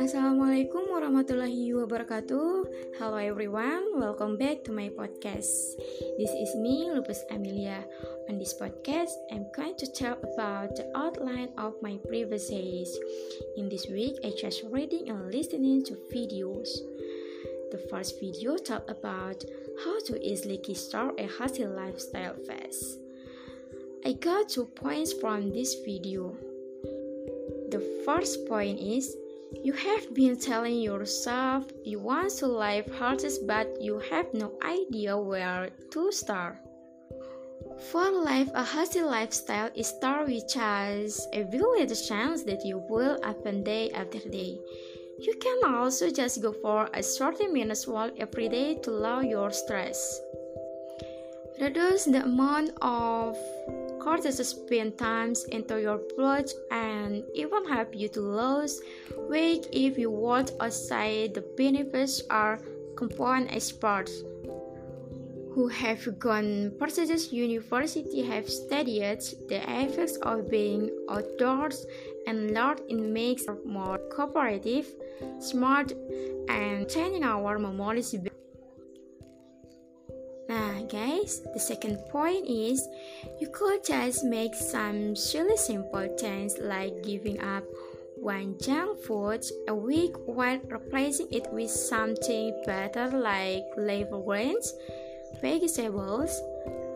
Assalamualaikum warahmatullahi wabarakatuh. Hello everyone, welcome back to my podcast. This is me, Lupus Amelia. On this podcast, I'm going to talk about the outline of my previous essays. In this week, I just reading and listening to videos. The first video talked about how to easily kickstart a healthy lifestyle fast. I got two points from this video. The first point is you have been telling yourself you want to live healthy, but you have no idea where to start. For life, a healthy lifestyle is start with just a little chance that you will happen day after day. You can also just go for a 30 minutes walk every day to lower your stress. Reduce the amount of cortisol times into your blood and even help you to lose weight if you walk outside the benefits are compound experts who have gone prestigious university have studied the effects of being outdoors and learned it makes us more cooperative, smart, and training our memories guys, the second point is you could just make some really simple things like giving up one junk food a week while replacing it with something better like leafy greens, vegetables,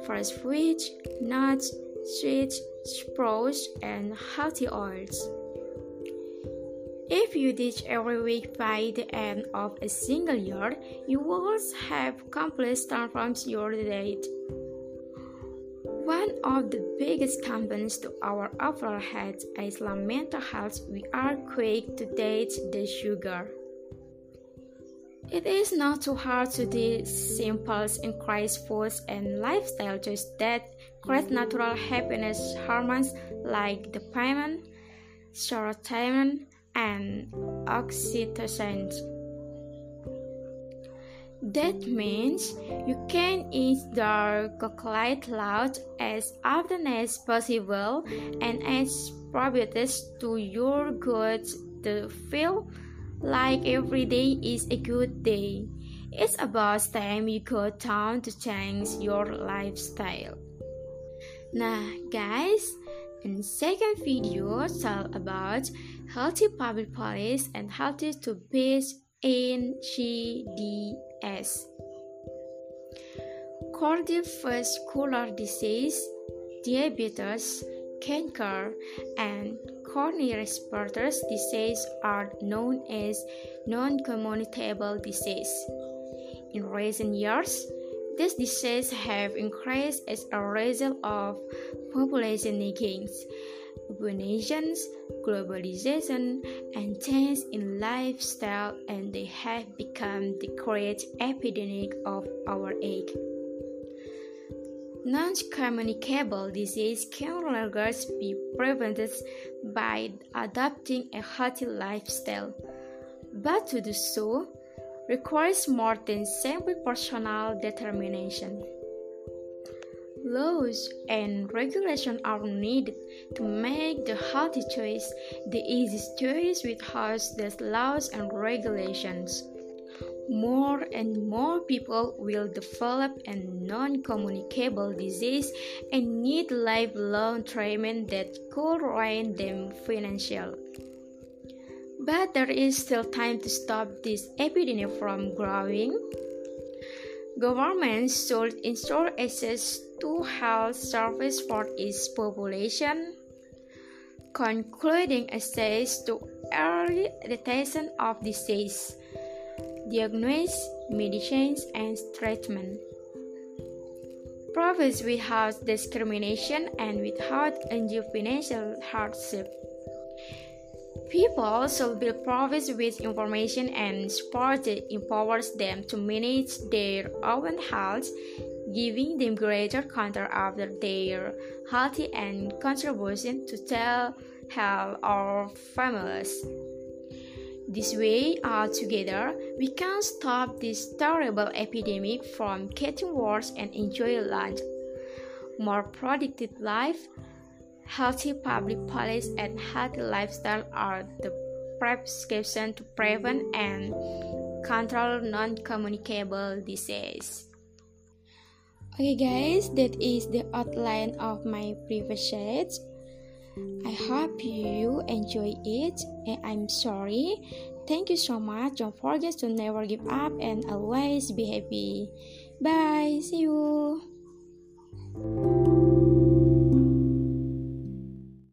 fresh fruit, nuts, seeds, sprouts, and healthy oils. If you teach every week by the end of a single year, you will have complete transformed your diet. One of the biggest components to our overall health is mental health. We are quick to date the sugar. It is not too hard to do simple increase foods and lifestyle choices that create natural happiness hormones like dopamine, serotonin, and oxytocin. That means you can eat dark chocolate loud as often as possible and as probiotics to your gut to feel like every day is a good day. It's about time you go down to change your lifestyle. Nah, guys, in second video talk about healthy public policy and healthy to base in GDS. Cardiovascular disease, diabetes, cancer, and chronic respiratory disease are known as non-communicable disease. In recent years, these diseases have increased as a result of population gains, urbanization, globalization, and change in lifestyle, and they have become the great epidemic of our age. Non-communicable disease can longer be prevented by adopting a healthy lifestyle, but to do so, requires more than simple personal determination. Laws and regulations are needed to make the healthy choice the easiest choice with without these laws and regulations. More and more people will develop a non communicable disease and need lifelong treatment that could ruin them financially. But there is still time to stop this epidemic from growing. Governments should ensure access to health service for its population, concluding access to early detection of disease, diagnosis, medicines, and treatment. Profits without discrimination and without undue financial hardship. People should be provided with information and support that empowers them to manage their own health, giving them greater control over their health and contribution to their health of families. This way, all together, we can stop this terrible epidemic from getting worse and enjoy a life, more productive life, healthy public policy and healthy lifestyle are the prescription to prevent and control non-communicable disease. Okay guys, that is the outline of my previous sheet. I hope you enjoy it and I'm sorry. Thank you so much. Don't forget to never give up and always be happy. Bye. See you.